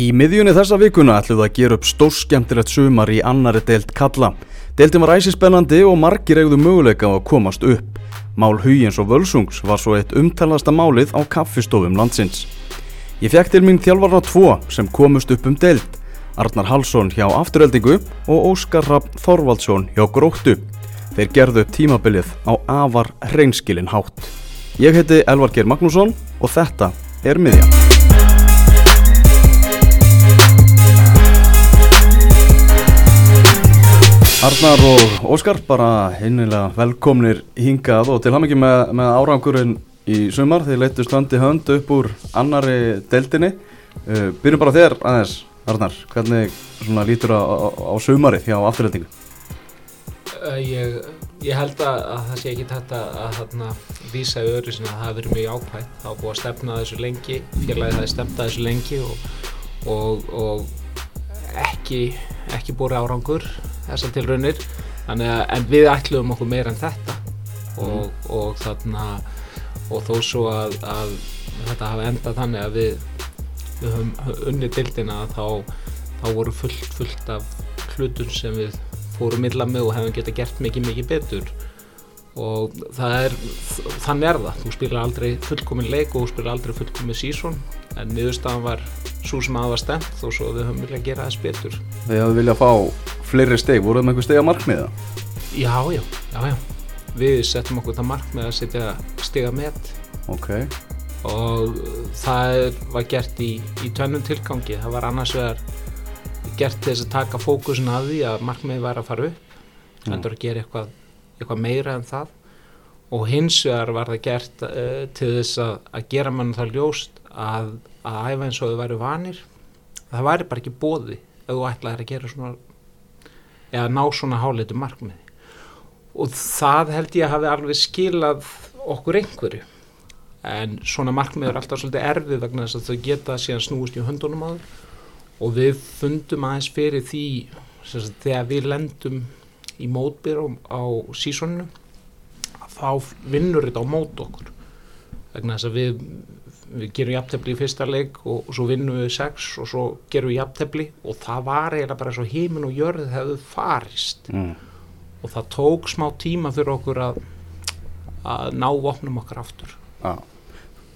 Í miðjunni þessa vikuna ætluðu að gera upp stórskemtilegt sumar í annari deilt kalla. Deiltin var æsispennandi og margir eigðu möguleika á að komast upp. Mál Huyens og Völsungs var svo eitt umtalasta málið á kaffistofum landsins. Ég fekk til mín þjálfarna tvo sem komust upp um deilt. Arnar Halsson hjá Afturheldingu og Óskar Rapp Þorvaldsson hjá Gróttu. Þeir gerðu upp tímabilið á afar hreinskilin hátt. Ég heiti Elvar Geir Magnússon og þetta er miðjan. Arnar og Óskar, bara hinnilega velkomnir hingað og til ham ekki með, með árangurinn í sumar. Þið leyttu standi hönd upp úr annari deildinni. Uh, byrjum bara þér aðeins, Arnar. Hvernig lítur á, á, á sumarið hjá afturhaldingu? Uh, ég, ég held að, að það sé ekki þetta að, að, að vísa öðru sinna að það hafi verið mjög ákvæmt. Það hafa búið að stefna þessu lengi, félagið það er stefnað þessu lengi og, og, og ekki, ekki búið árangur þessar tilraunir. En við ætluðum okkur meira en þetta. Og, mm. og þarna og þó svo að, að þetta hafa endað þannig að við við höfum unnið dildina þá, þá voru fullt, fullt af hlutum sem við fórum illa með og hefum geta gert mikið, mikið betur. Og það er þannig er það, þú spila aldrei fullkomin leik og þú spila aldrei fullkomin sísón en niðurstaðan var svo sem að var stemt þó svo við höfum viljað gera þess betur. Við vilja fá fleiri steg, voruð með einhver steg að markmiða? Já, já, já, já. Við settum okkur það markmið að setja steg að met okay. og það var gert í, í tönnum tilgangi. Það var annars vegar gert til þess að taka fókusin að því að markmiði væri að fara upp, heldur að gera eitthvað, eitthvað meira en það og hins vegar var það gert uh, til þess að, að gera mann það ljóst að, að æfa eins og þau væri vanir. Það væri bara ekki bóði ef þú ætlaði að gera svona eða ná svona hálitu markmiði. Og það held ég að hafi alveg skilað okkur einhverju. En svona markmið er alltaf svolítið erfið vegna þess að þau geta síðan snúist í höndunum á þau. Og við fundum aðeins fyrir því sagt, þegar við lendum í mótbyr á, á sísoninu þá vinnur þetta á mót okkur. Vegna þess að við við gerum jafntefni í fyrsta leik og, svo vinnum við sex og svo gerum við jafntefni og það var eiginlega bara svo heimin og jörð hefðu farist. Mm. og það tók smá tíma fyrir okkur að, að ná vopnum okkar aftur. Ah.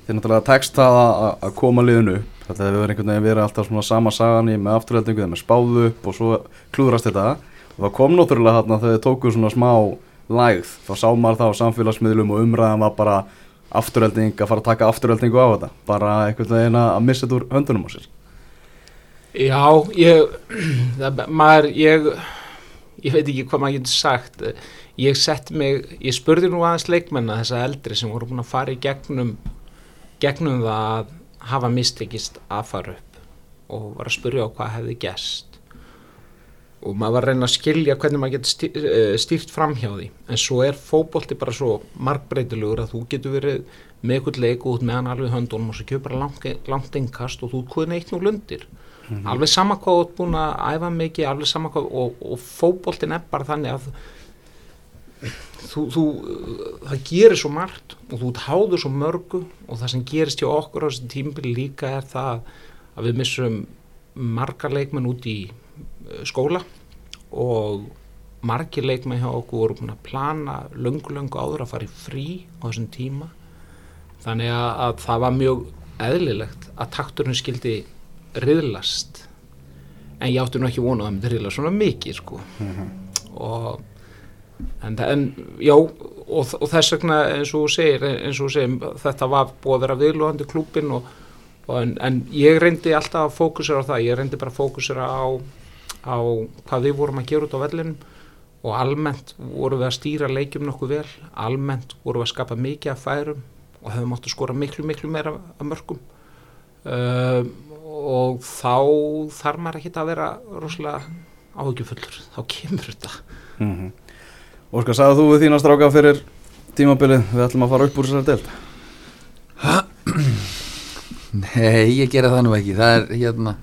Þið náttúrulega tekst það að, að koma liðinu þetta hefur verið einhvern veginn verið alltaf svona sama sagan í með afturheldingu þegar með spáðu upp og svo klúðrast þetta. Og það kom náttúrulega þarna þegar þið tókuð svona smá lægð. Þá sá maður það á samfélagsmiðlum og umræðan var bara afturölding að fara að taka afturöldingu á þetta. Bara einhvern veginn að missa þetta úr höndunum á sér. Já, ég það, maður, ég ég veit ekki hvað maður getur sagt. Ég sett mig, ég spurði nú aðeins leikmenna þessa eldri sem voru búin að fara í gegnum gegnum það að hafa mistekist að fara upp og var að spurja á hvað hefði gæst og maður var að reyna að skilja hvernig maður getur eh, stýrt fram hjá því. En svo er fókbólti bara svo markbreytilegur að þú getur verið með eitthvað leik út með hann alveg höndunum og svo kemur bara langt, langt einkast og þú hvernig eitt nú lundir. Mm -hmm. alveg sama hvað þú ert búin að æfa mikið alveg sama hvað og, og fókbóltin er bara þannig að þú, þú það gerir svo margt og þú háður svo mörgu og það sem gerist hjá okkur á þessum tímbili líka er það að við missum margar leikmenn út í eh, skóla og margir leikmenn hjá okkur voru búin að plana löngu-löngu áður að fara í frí á þessum tíma. Þannig að, að það var mjög eðlilegt að takturinn skildi riðlast. En ég átti nú ekki vonað að það myndi riðlast svona mikið sko. Mm -hmm. og en, en já og, og þess vegna eins og segir, eins og segir þetta var búið að vera viðlóðandi klúpin og, og en, en ég reyndi alltaf að fókusera á það, ég reyndi bara að fókusera á á hvað við vorum að gera út á vellinum og almennt vorum við að stýra leikjum nokkuð vel, almennt vorum við að skapa mikið af færum og hefum átt að skora miklu miklu meira af mörgum uh, og þá þarf maður ekki að vera rosalega áhugjuföllur, þá kemur þetta. Mm -hmm. Óskar, sagðu þú við þína stráka fyrir tímabilið? Við ætlum að fara upp úr þessari delt Nei, ég gera það nú ekki. Það er hérna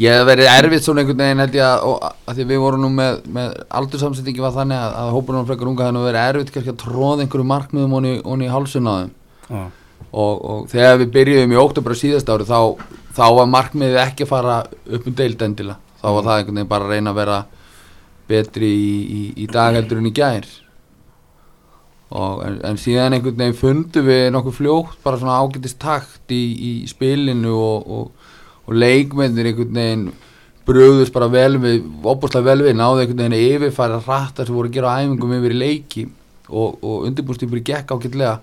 Ég hef verið erfitt svona einhvern veginn held ég að, og, að því við vorum nú með, með aldursamsettingi var þannig að, að hópunum frekar unga það hefði verið erfitt kannski að tróða einhverju markmiðum honni í hálsun á þeim. Ah. og, og þegar við byrjuðum í óttobra síðast ári þá, þá var markmiðið ekki að fara upp um deild endilega. Þá var það einhvern veginn bara að reyna að vera betri í, í, í dag heldur en í gær. Og, en, en síðan einhvern veginn fundu við nokkuð fljótt bara svona ágætist takt í, í spilinu og, og, leikmennir einhvern veginn bröðust bara vel við, opbúrslega vel við náðu einhvern veginn yfirfæra rættar sem voru að gera æfingum yfir í leiki. Og, og undirbúrstýpur gekk ágætlega.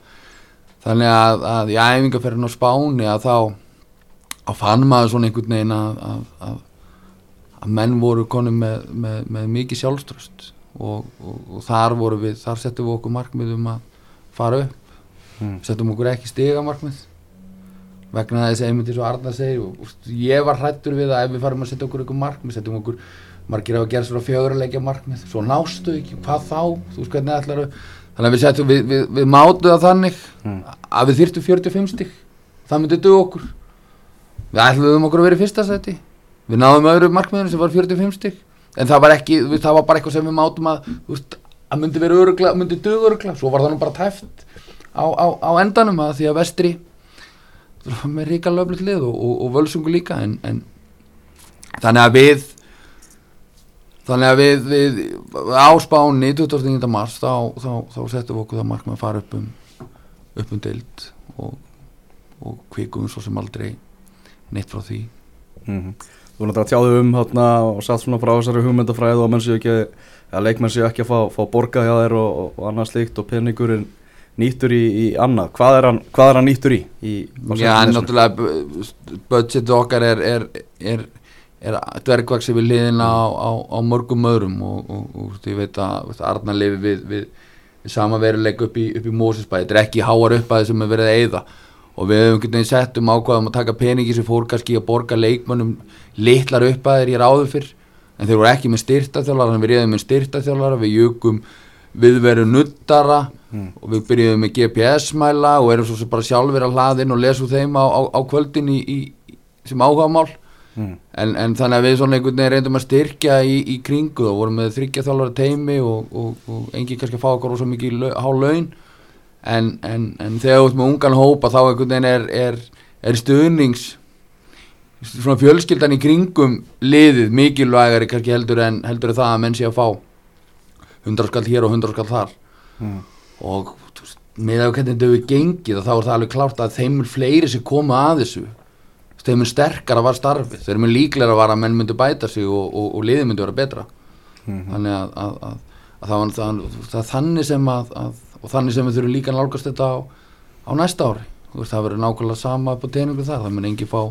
Þannig að, að í æfingaferðin á Spáni að þá að fann maður svona einhvern veginn að, að, að, að menn voru konum með, með, með mikið sjálfströst og, og, og þar voru við, þar settum við okkur markmið um að fara upp. Mm. settum okkur ekki stiga markmið vegna þess að einmitt eins og Arnar segir og, ég var hrættur við að ef við farum að setja okkur ykkur markmið, setjum okkur margir hafa gerð svona fjögurleikja markmið svo nástu ekki, hvað þá, þú veist hvernig ætlar þannig að við setjum, við, við, við mátu það þannig Mm. að við þyrftum 45 stig. Það myndi dög okkur. Við ætlum okkur að vera í fyrsta seti við náðum öðru markmiðinu sem var 45 stig. En það var ekki, það var bara eitthvað sem við mátum að, veist, að myndi vera örugla, myndi dög örugla, svo var það nú bara tæft á, á, á endanum að því að vestri með ríka löflut lið og, og, og völsungu líka en, en þannig að við þannig að við, við á spáni 29. mars þá, þá, þá settum við okkur það markmið að fara upp um upp um deild og, og kvikum svo sem aldrei neitt frá því Mm Þú náttúrulega tjáðu um hérna og satt svona frá þessari hugmyndafræðu og leikmenn séu ekki að fá, fá borga hjá þér og, og, annað slíkt og peningurinn nýttur í, í annað. Hvað er hann, hvað er hann nýttur í? í Já, náttúrulega bu- budgetið okkar er, er, er, er dvergvaksi við liðina á, á, á mörgum öðrum og, og, og, ég veit að Arna lifi við, við, við sama veruleik upp í, í Mósesbæði, þetta er ekki háar upp að þessum er verið að eyða. Og við hefum veginn sett um ákvaðum að taka peningi sem fór kannski að borga leikmönnum litlar upp að þeir í ráður fyrr. En þeir voru ekki með styrtaþjálfara þannig við reyðum með styrtaþjálfara við jökum viðveru nuttara Mm. og við byrjuðum með GPS-mæla og erum svo sem bara sjálfur að hlaðin og lesum þeim á, á, á kvöldin í, í, sem áhugamál mm. en, en þannig að við svona einhvern veginn reyndum að styrkja í, í kringu og vorum með þryggja þjálfara teimi og, og, og engin kannski að fá okkur svo mikið lau- há laun en, en, en þegar þú ert með ungan hópa þá einhvern veginn er, er, er stuðnings svona fjölskyldan í kringum liðið mikilvægari kannski heldur en heldur það að menn sé að fá 100 skall hér og 100 skall þar Mm. og veist, með að hvernig þetta hefur gengið þá er það alveg klárt að þeim er fleiri sem koma að þessu þeim er sterkara var starfið þeim er líklega var að menn myndu bæta sig og, og, og liðið myndu vera betra Mhm. þannig að, að, að, að það, var, það, það þannig sem að, að og þannig sem við þurfum líka að nálgast þetta á, á næsta ári veist, það verður nákvæmlega sama upp á teningu þar það mun engin fá,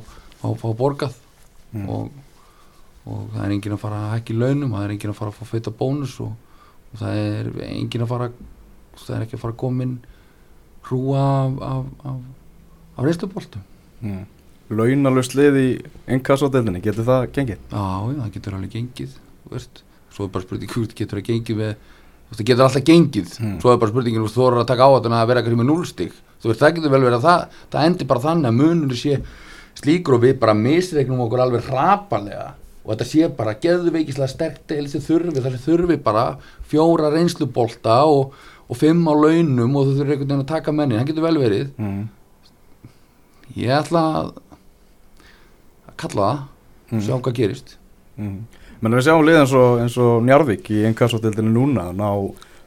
fá, fá borgað Mm. og, og það er engin að fara að hækki launum það er engin að fara að fá feita bónus og, og það er engin að fara það er ekki að fara að koma inn hrúa af, af, af, af reynsluboltum Mm. Launalust lið í inkassódeldinni, getur það gengið? já, það getur alveg gengið veist, svo er bara spurning hvort getur það gengið með það getur alltaf gengið Mm. svo er bara spurningin, þú voru að taka á þetta að vera eitthvað með núlstig, það getur vel verið að það, það endur bara þannig að munur sé slíkur og við bara misreiknum okkur alveg hrapalega og þetta sé bara geðveikislega sterkt eða þessi þurfi, þessi þurfi bara fjóra reynslubolta og, og fimm á launum og þú þurfi einhvern veginn að taka menni, það getur vel verið Mm. ég ætla að kalla það Mm. sjá hvað gerist Mm. Menn við sjáum lið eins og, eins og Njarðvík í inkassódeldinni núna ná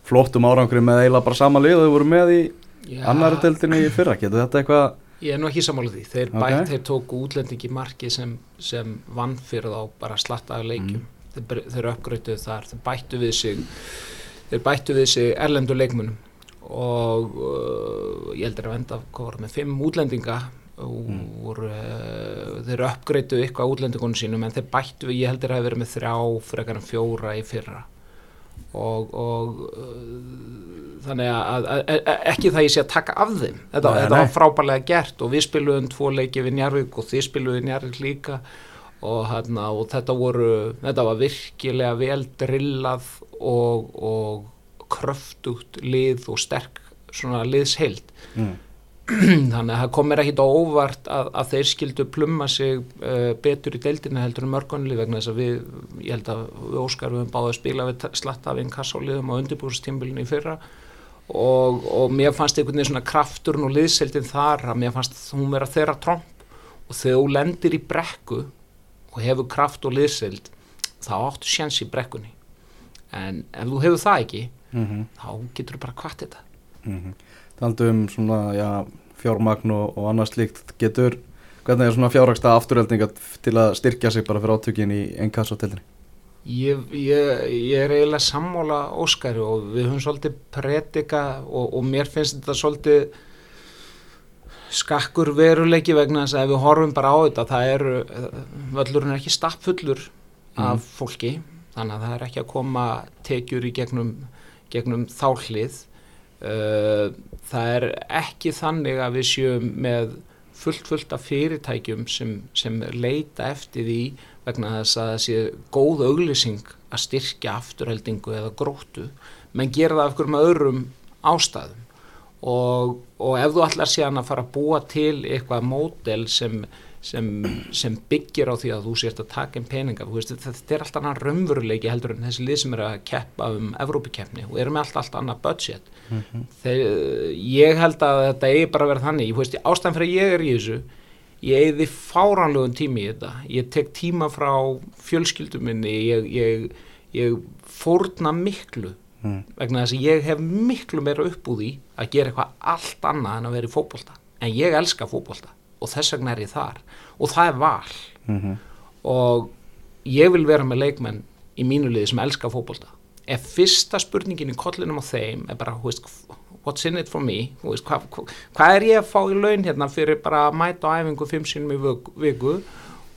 flottum árangri með eiginlega bara sama lið og þau voru með í Já, annari deildinni í fyrra, getur þetta eitthvað Ég er nú ekki sammála því, þeir, Ok. bætt, þeir tóku útlendingi marki sem, sem vann fyrir þá bara slattaði leikjum. Þeir, bre- þeir uppgrötuðu þar, þeir bættu við sig þeir bættu við sig erlendu leikmunum og uh, ég heldur að venda hvað var það með fimm útlendinga. Og uh, þeir uppgrötuðu eitthvað útlendingunum sínum en þeir bættu við, ég heldur að hafa verið með þrjá frekar en fjóra í fyrra og, og uh, þannig að, að, að ekki það ég sé að taka af þeim þetta, Nei, þetta nei. var frábærlega gert og við spiluðum tvo leiki við Njarvík og þið spiluðu Njarvík líka og, hana, og þetta voru þetta var virkilega vel drillað og, og kröftugt lið og sterk svona liðsheild mm. þannig að það kom mér ekkit á óvart að, að þeir skildu plumma sig uh, betur í deildina heldur en mörgunli vegna þess að við, ég held að við Óskar við höfum báðið að spila við slatta af einn kassáliðum á undirbúrstímbilinu í fyrra. Og, og mér fannst einhvern veginn svona krafturinn og liðseldin þar að mér fannst hún vera þeirra tromp. Og þegar þú lendir í brekku og hefur kraft og liðsild þá áttu sjans í brekkunni. En ef þú hefur það ekki mm þá getur þú bara kvart þetta. -hmm. Taldu um svona, já, fjármagn og, og annað slíkt getur, hvernig er svona fjárhagsta afturheldinga til að styrkja sig bara fyrir átökin í einn kassotellinni? Ég, ég, ég er eiginlega sammála Óskari og við höfum svolítið predika og, og mér finnst þetta svolítið skakkur veruleiki vegna þess að ef við horfum bara á þetta það eru, völlurinn er ekki stappfullur af fólki þannig að það er ekki að koma tekjur í gegnum, gegnum þáhlið Uh, það er ekki þannig að við séum með fullt fullt af fyrirtækjum sem, sem leita eftir því vegna þess að það sé góð auglýsing að styrkja afturheldingu eða gróttu, menn gera það af hverjum öðrum ástæðum. Og, og ef þú allar sé að fara að búa til eitthvað módel sem, sem, sem byggir á því að þú sést að taka inn peninga, veist, þetta er alltaf annar raunveruleiki heldur en þessi lið sem er að keppa um Evrópikeppni og eru með allt, allt annað budget. Mm -hmm. Þegar, ég held að þetta eigi bara að vera þannig, ég veist, ástæðan fyrir að ég er í þessu ég eigði fáránlegum tími í þetta, ég tek tíma frá fjölskylduminni, ég, ég, ég fórna miklu mm. vegna þess að ég hef miklu meira upp úr því að gera eitthvað allt annað en að vera í fókbólta, en ég elska fókbólta og þess vegna er ég þar. Og það er val. Mm -hmm. og ég vil vera með leikmenn í mínu liði sem elska fókbólta ef fyrsta spurningin í kollinum á þeim er bara, veist, what's in it for me? Veist, hvað hva, hva er ég að fá í laun hérna fyrir bara að mæta á æfingu fimm sínum í viku, viku?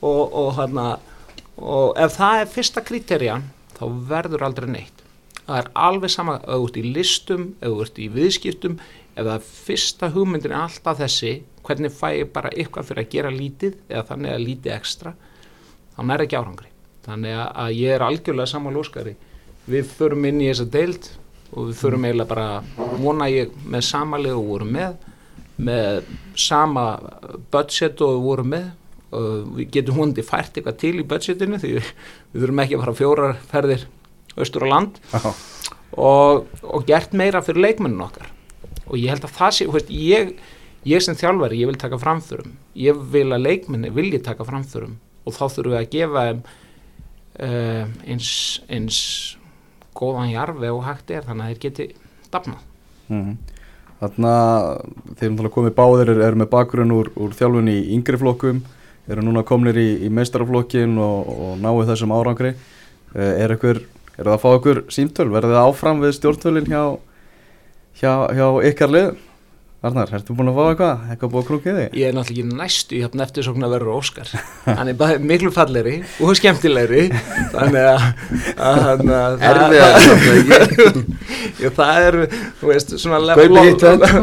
Og, og hérna og ef það er fyrsta kriterjan þá verður aldrei neitt. Það er alveg sama ert í listum ert í viðskiptum ef það er fyrsta hugmyndin alltaf þessi hvernig fæ ég bara eitthvað fyrir að gera lítið eða þannig að lítið ekstra? Þá nær ekki árangri. Þannig að, ég er algjörlega saman lóskari við förum inn í þessa deild og við förum eiginlega bara vona ég með samalið og vorum með með sama budget og við vorum með. Og við getum hundi fært eitthvað til í budgetinu því við, við þurfum ekki að fara fjórar ferðir austur á land. Og, og gert meira fyrir leikmennun okkar. Og ég held að það sé, veist, ég, ég sem þjálfari, ég vil taka framförum ég vil að leikmenni vilji taka framförum og þá þurfum við að gefa þeim uh, eins, eins góðan jarfi og hægt er þannig að þeir geti dafnað Mm Þannig að þeir komið báðir eru er með bakgrunn úr, úr þjálfun í yngri flokkum, eru núna komnir í, í meistaraflokkin og, og náðu þessum árangri. Eh, Er, ykkur, er það að fá ykkur símtöl? Verður þið áfram við stjórnvölinn hjá, hjá, hjá ykkar lið? Arnar, ertu búin að fá eitthvað? Eitthvað búið að krúkið þig? ég er náttúrulega ekki næstu í hafn eftir svona vera Óskar hann er bara miklu falleri og skemmtilegri þannig að, að, að það, Já, það er þú veist, svona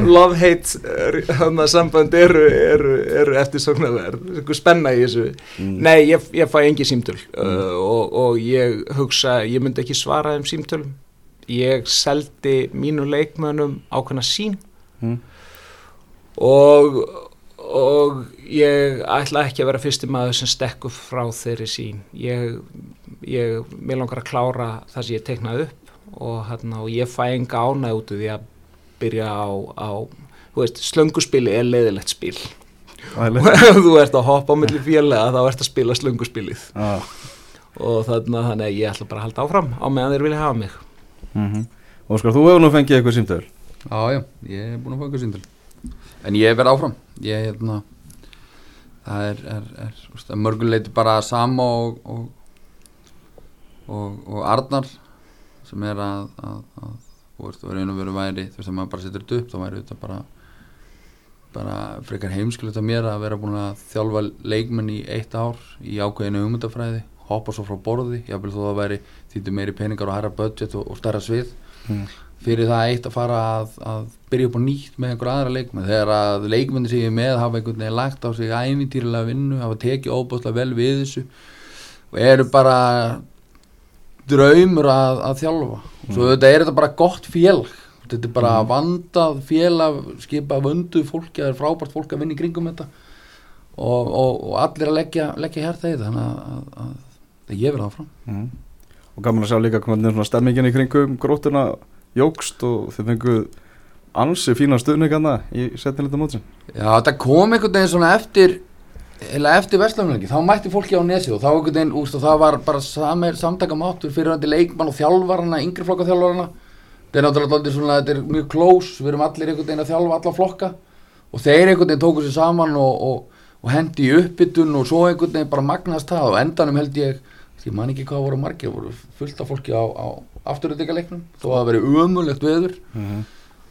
love-hate samband eru, eru, eru eftir svona verð spenna í þessu Mm. nei, ég, ég fæ engi símtöl uh, og, og ég hugsa ég myndi ekki svara þeim símtölum ég seldi mínu leikmönnum ákveðna sín Mm. Og, og ég ætla ekki að vera fyrsti maður sem stekkur frá þeirri sín ég, ég mér langar að klára það sem ég teiknaði upp og, hérna, og ég fæ enga ánæg út því að byrja á, á þú veist, slönguspili er leiðilegt spil. Og ef þú ert að hoppa á milli félaga þá ert að spila slönguspilið. Ah. og þarna þannig að ég ætla bara að halda áfram á meðan þeir vilja hafa mig. Mm Óskar, þú hefur nú fengið eitthvað símtöl? Já, já, ég er búin að fá ykkur síndal En ég verð áfram Ég, hérna Það er, er, er, er, mörguleiti bara sama og og, og, og Arnar sem er að, að, að þú veist, það er einu veru væri þú veist, að maður bara setur þetta upp þá væri þetta bara bara frekar heimskilegt að mér að vera búin að þjálfa leikmenn í eitt ár í ákveðinu hugmyndafræði hoppa svo frá borði, jáfnvel þó það væri þýttu meiri peningar og herra budget og, og stærra svið Mm. Fyrir það eitt að fara að, að byrja upp á nýtt með einhver aðra leikmenn. Þegar að leikmenni sem ég er með hafa einhvern veginn lagt á sig ævintýrilega vinnu hafa tekið óbúslega vel við þessu og eru bara draumur að, að þjálfa. Og svo þetta er þetta bara gott félag. Þetta er bara vandað félag skipa vöndu fólki, það er frábært fólk að vinna í kringum þetta. Og, og, og allir að leggja, leggja í þetta þannig að, að, að, að ég verða áfram. Mm. Og gaman að sjá líka hvernig stemmingin í kringum grótuna jógst og þið fenguð ansi fína stuðningarna í setnilegta mótsin. Já, þetta kom einhvern veginn svona eftir eða eftir vestlumleiki, þá mætti fólki á nesi og þá einhvern veginn, úst, það var bara samir, samtakamáttur fyrir hann leikmann og þjálfarana, yngri flokka þjálfarana. Þetta er náttúrulega svona, þetta er mjög close, við erum allir einhvern veginn að þjálfa alla flokka. Og þeir einhvern veginn tóku sér saman og, og, og hendi í uppbytun og svo einhvern veginn bara magnast það og endanum held ég, ég man ekki hvað voru margir, voru fullt af fólki á, á afturöldingaleiknum, þó að það veri umulegt veður,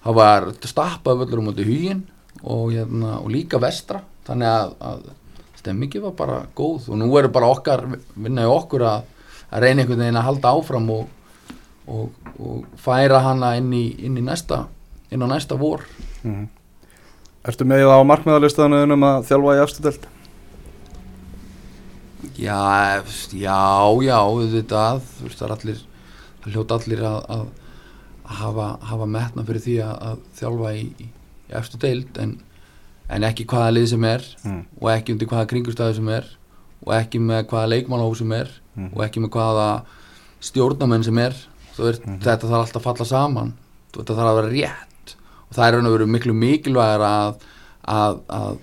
það var stappað völlur um átti hugin og, hérna, og líka vestra, þannig að, að stemmingi var bara góð og nú er bara okkar, vinnaði okkur að, að reyna einhvern veginn að halda áfram og, og, og færa hana inn í, inn í næsta inn á næsta vor. Ertu með það á markmiðarlistaðinu um að þjálfa í afstudeld? Já, já, já, auðvitað, þú veist, það er allir, hljóta allir að, að, að hafa, hafa metna fyrir því að, að þjálfa í, í, í efstu deild, en, en ekki hvaða lið sem er Mm. og ekki undir hvaða kringustæði sem er og ekki með hvaða leikmannhóf sem er Mhm. og ekki með hvaða stjórnamenn sem er, þú veist, þetta þarf alltaf að falla saman, þetta þarf að vera rétt og það er raun og veru miklu mikilvægir að, að, að,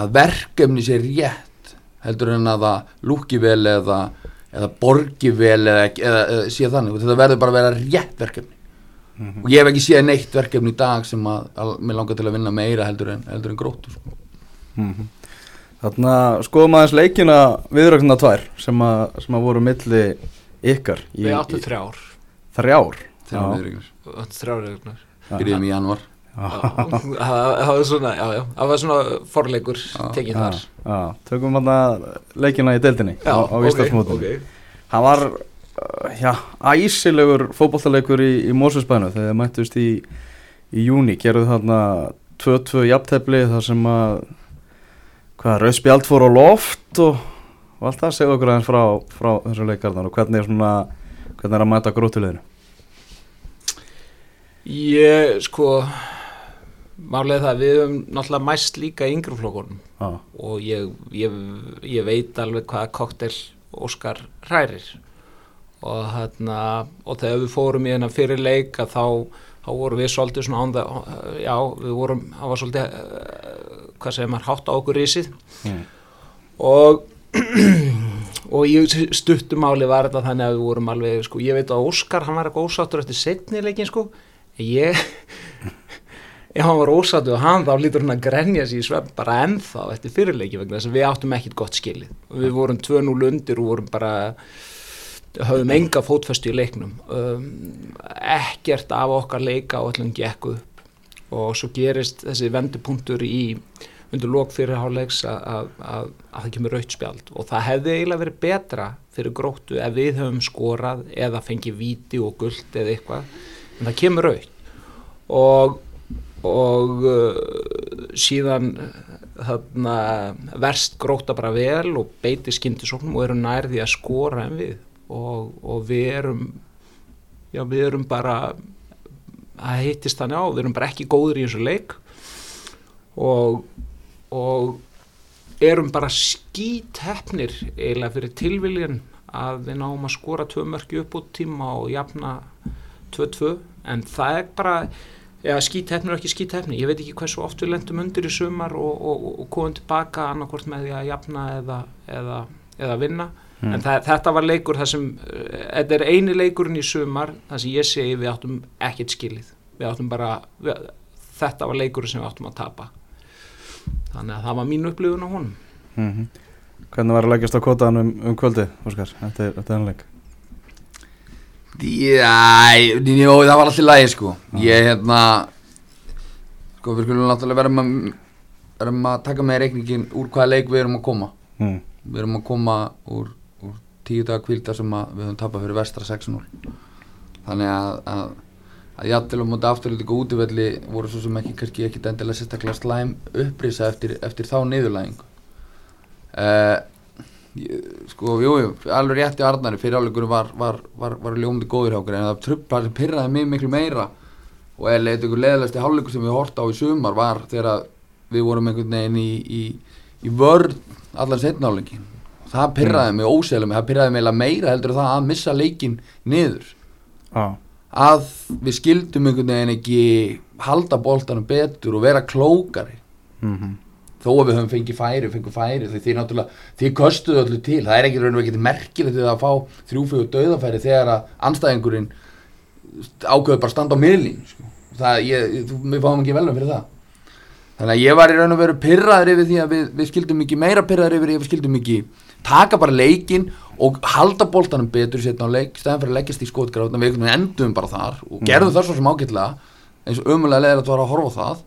að verkefni sé rétt heldur en að það lúki vel eða, eða borgi vel eða, eða, eða sé þannig, þetta verður bara að vera rétt verkefni. Og ég hef ekki séð neitt verkefni í dag sem að, að mér langar til að vinna meira heldur en, heldur en gróttu sko. Þarna skoðum aðeins leikina viðrögnuna tvær sem að, sem að voru milli ykkar. Í, Við áttum þrjár. Þrjár? Þegar við erum Við áttum þrjár reglunar byrjuðum í januar Það það var svona, já, já, það var svona forleikur tekið Já, þar. já, tökum hann leikina í deildinni á, á Íslandsmótinu. hann var uh, já, æsilegur fótballtaleikur í, í Mósusbænu þegar þið mættust í, í júni gerðu þarna 2-2 jafntefli þar sem að hvað, Rauðspjald fór á loft og, og allt það. Segja okkur aðeins frá, frá þessu leikarðan og hvernig er svona hvernig er að mæta grótuleginu Ég, sko Málega það, við höfum náttúrulega mæst líka í yngri flokkunum. Já, og ég, ég, ég veit alveg hvaða koktel Óskar hrærir. Og hérna og þegar við fórum í hennar fyrir leik að þá, þá vorum við svolítið svona ánda, já, við vorum það var svolítið, uh, hvað segir maður hátt á okkur risið. Mm. og og í stuttumáli var þetta þannig að við vorum alveg, sko, ég veit að Óskar hann var eitthvað ósáttur eftir setni leikin, sko. Ég ef hann var ósáttur og hann þá lítur hann að grenja sér í svefn bara ennþá eftir fyrirleiki vegna þess að við áttum ekkit gott skilið. Við vorum 2-0 undir og vorum bara höfum enga fótfestu í leiknum. Um, ekkert af okkar leika og öllum gekk upp og svo gerist þessi vendupunktur í undir lók fyrirháleiks að, að, að, að það kemur raut spjald. Og það hefði eiginlega verið betra fyrir gróttu ef við höfum skorað eða fengið víti og guld eða eitthvað en það kemur raut og, og uh, síðan þarna verst gróta bara vel og beiti skyndisóknum og eru nærði að skora en við. Og, og við erum já við erum bara það hittist þannig á, við erum bara ekki góður í þessu leik. Og og erum bara skíthefnir eiginlega fyrir tilviljan að við náum að skora tvö mörki upp út tíma og jafna 2-2 en það er bara ja, skíthefnir og ekki skíthefnir ég veit ekki hversu oft við lendum undir í sumar og, og, og komum tilbaka annarkvort með því að jafna eða, eða, eða vinna. En það, þetta var leikur það sem uh, þetta er eini leikurinn í sumar það sem ég segi við áttum ekkert skilið. Við áttum bara við, þetta var leikurinn sem við áttum að tapa. Þannig að það var mín upplifun á honum. Mm Hvernig var að leggjast á kvotaðan um, um kvöldi, Óskar? Þetta er ennleik Jó, það var alltaf lægi sko. Ég hérna Sko við skulum náttúrulega verðum að verðum að taka með reikningin úr hvaða leik við erum að koma. Mm. Við erum að koma úr, úr tíu daga kvíldar sem við höfum tapað fyrir vestra 6-0 Þannig að, að, að jafnvel á móti afturlíka útivelli voru svo sem ekki kannski ekki endilega sérstaklega slæm upprýsa eftir, eftir þá niðurlægingu. Uh, sko, jú, jú, alveg rétt í Arnari fyrir áleikunum var, var, var, var ljómandi góður hjá okkur en það trublaði sem pyrraði mig miklu meira. Og eða eitthvað leðilegsti hálfleikur sem við horta á í sumar var þegar við vorum einhvern veginn í, í, í vörð allan setnáleikin það pyrraði mig óseglega mig, það pyrraði mig meira heldur það að missa leikin niður. Já, að við skildum einhvern veginn ekki halda boltanum betur og vera klókari. Mm þó að við höfum fengið færi, fengið færi því þið náttúrulega, þið kostuðu öllu til. Það er ekki raun og ekki merkilegt að fá þrjúfjögur döðafæri þegar að anstæðingurinn ákveður bara standa á miðlín sko. það, ég, við fáum ekki velum fyrir það. Þannig að ég var í raun og veru pyrraður yfir því að við, við skildum ekki meira pyrraður yfir því að við skildum ekki taka bara leikin og halda boltanum betur setna á leik, stæðan fyrir að leggjast í skotgráðuna við endum bara þar og gerðum það svo sem ágætlega eins og að það var að horfa það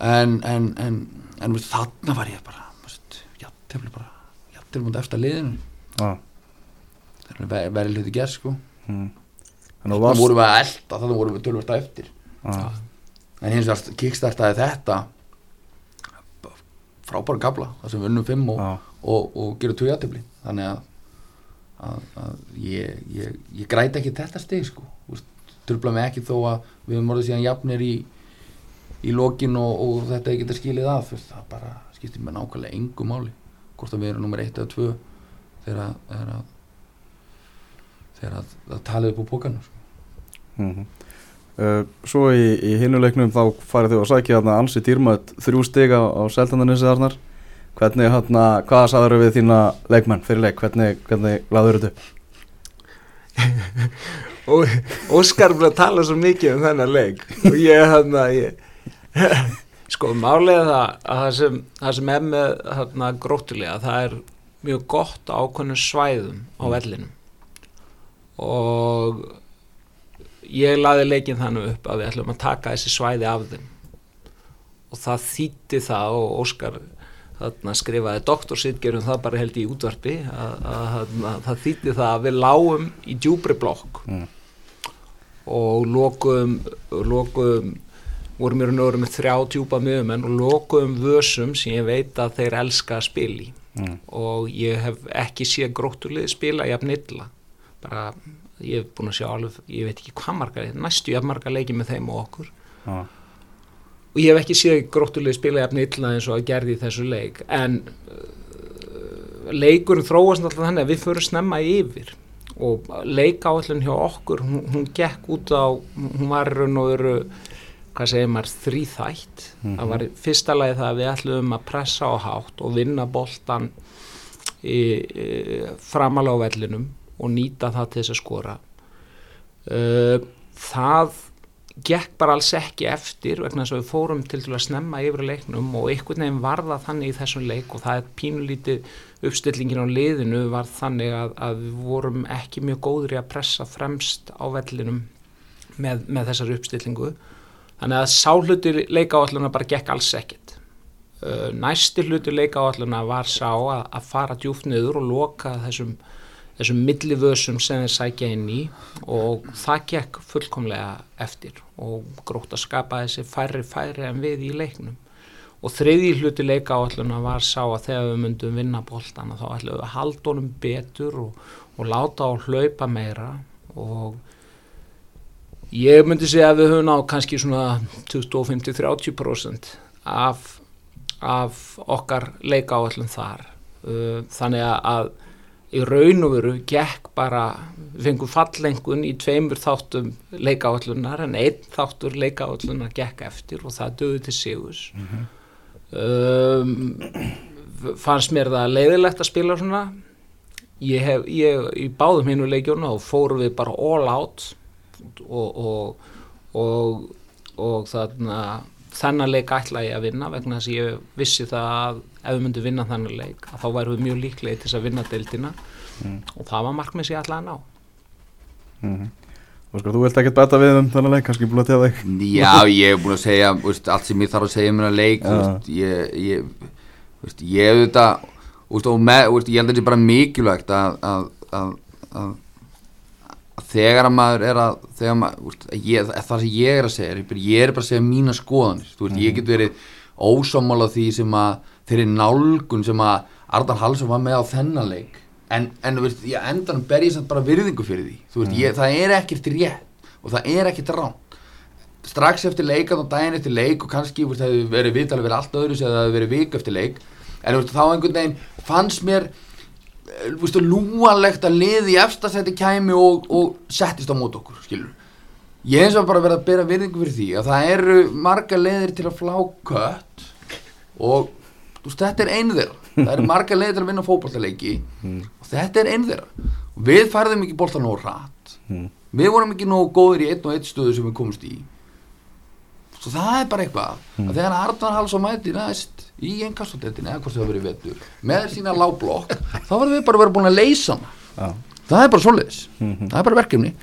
en en, en, en þarna var ég bara jættefli bara jættefli mútið eftir liðinu ah. það er verið hluti gerð sko mm. þannig varst... vorum við að elda þannig vorum við tölvörsta eftir ah. en hins vegar kickstartaði þetta frábæra gabla það sem við unnum fimm og, ah. og, og, og gerum tvö jættefli þannig að, að, að ég, ég, ég græti ekki þetta steg sko trubla mig ekki þó að við höfum orðið síðan jafnir í, í lokin og, og þetta ekki geta skilið að fyrst, það bara skiptir með nákvæmlega engu máli hvort að við erum nummer 1 eða 2 þegar að þegar að, þegar að, að talið upp á pókanu sko. mm -hmm. uh, Svo í, í hinuleiknum þá farið þau að sækja þarna ansi dýrmætt þrjú stiga á seltandanissi þarnar hvernig hérna, hvaða sagður við þína leikmenn fyrir leik, hvernig, hvernig laður þetta Óskar að tala svo mikið um þennan leik og ég hann að sko málega það að það sem, það sem er með hérna, gróttilega það er mjög gott ákvöndu svæðum á mm. vellinum og ég laði leikin þannig upp að við ætlum að taka þessi svæði af þeim og það þýtti það og Óskar þarna skrifaði doktorsitgerum það bara held í útvarpi að, að, að það þýtti það að við lágum í djúbri blokk mm. og lokuðum lokuðum vorum í raun og veru með þrjá djúpa miðumenn og lokuðum vössum sem ég veit að þeir elska að spila í. Mm. og ég hef ekki séð grótturlið spila jafn illa. Bara ég hef búin að sjá alveg, ég veit ekki hvað marga næstu jafn marga leiki með þeim og okkur. Ah og ég hef ekki séð gróttuleg spila jafn illa eins og að gerði þessu leik. En uh, leikurinn þróast alltaf þannig að við förum snemma yfir. Og leika áallin hjá okkur hún, hún gekk út á hún var raun og veru hvað segir maður þrýþætt mm -hmm. það var fyrsta lagi það að við ætlum að pressa á hátt og vinna boltan í, í, framalega á vellinum og nýta það til þess að skora. Uh, það gekk bara alls ekki eftir vegna þess að við fórum til til að snemma yfir leiknum og einhvern veginn var það þannig í þessum leik og það er pínulítið uppstillingin á liðinu var þannig að, að við vorum ekki mjög góðri að pressa fremst á vellinum með, með þessar uppstillingu þannig að sáhluti leikaáalluna bara gekk alls ekkit uh, næsti hluti leikaáalluna var sá að, að fara djúft niður og loka þessum þessum millivösum sem þeir sækja inn í og það gekk fullkomlega eftir og grótt að skapa þessi færri færri en við í leiknum. Og þriði hluti leika áalluna var sá að þegar við myndum vinna bóltana þá ætlum við að halda honum betur og, og láta á hlaupa meira og ég myndi segja að við höfum á kannski svona 25-30% af, af okkar leika áallun þar. Uh, þannig að í raun og veru gekk bara, við fengum fallengun í tveimur þáttum leikavallunar en einn þáttur leikavallunar gekk eftir og það döði til sigus mm -hmm. um, fannst mér það leiðilegt að spila svona. Ég hef, ég, í báðum hinu leikjónu þá fórum við bara all out og og, og, og þarna þennan leik ætla ég að vinna vegna þess að ég vissi það að ef við myndum vinna þennan leik þá værum við mjög líklega til þess að vinna deildina mm. og það var markmið sem ég ætlaði að ná mm -hmm. Óskar, þú vilt ekki betta við um þennan leik, kannski búin að tegja þig Já, ég hef búin að segja veist, allt sem ég þarf að segja um þennan leik ja. veist, ég ég, veist, ég hef þetta og með, ég held að þetta er bara mikilvægt að, að, að, að þegar að maður er að þegar maður, ég, það sem ég er að segja er, ég er bara að segja mína skoðanir veist, ég get verið ósámála því sem að þeirri nálgun sem að Ardan Halsson var með á þennan leik en, en veist, ég endan ber ég samt bara virðingu fyrir því veist, ég, mm. það er ekkert rétt og það er ekkert rán strax eftir leikan og daginn eftir leik og kannski það hefur verið viðtalið verið allt öðru sem það hefur verið vik eftir leik en þá einhvern veginn fannst mér lúanlegt að liði í efstasæti kæmi og, og settist á mót okkur skilur. ég eins og bara verið að bera virðingu fyrir því að það eru marga leðir til að flá kött og veist, þetta er einu þeirra. Það eru margar leiðir til að vinna fótballtaleiki og þetta er einu þeirra. Og við færðum ekki boltan nóg rætt Mm. við vorum ekki nógu góðir í einn og einn stöðu sem við komumst í svo það er bara eitthvað að þegar Arnar Hals og mæti næst í einn kastotettin eða hvort það verið vetur með sína lágblokk þá verðum við bara vera búin að leysa hana. Já. það er bara svoleiðis. Það er bara verkefni.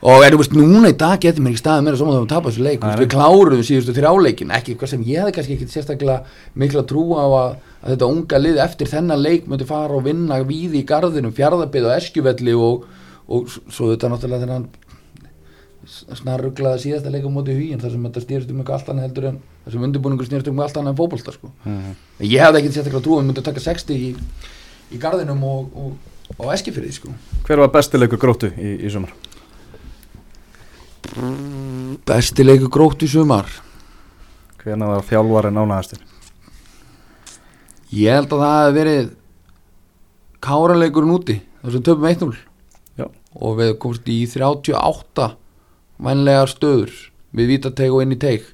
Og er, þú veist, núna í dag getur mér ekki staðið meira saman þegar við tapast leik, við kláruðum síðustu þrjáleikin, ekki hvað sem ég hefði kannski ekki sérstaklega mikla trú á að, að þetta unga lið eftir þennan leik myndi fara og vinna víði í garðinum, fjárðabið og eskjuvelli og, og svo þetta náttúrulega þegar hann snarruglaði síðasta leik á móti hugin þar sem þetta stýrst um eitthvað allt annað heldur en þar sem undirbúningur stýrst um allt annað en fótbolta sko. Mhm. ég hefði ekki sérstaklega trú að við myndi taka 60 í, í garðinum og, og, og eskifyrði sko. Hver var bestileikur gróttu í, í sumar? besti leiku grótt í sumar Hvernig var þjálfarinn ánæðastir? Ég held að það hefði verið káraleikurinn úti þar sem töfum 1-0 Já. og við komst í 38 vænlegar stöður. Við vítateg og inn í teg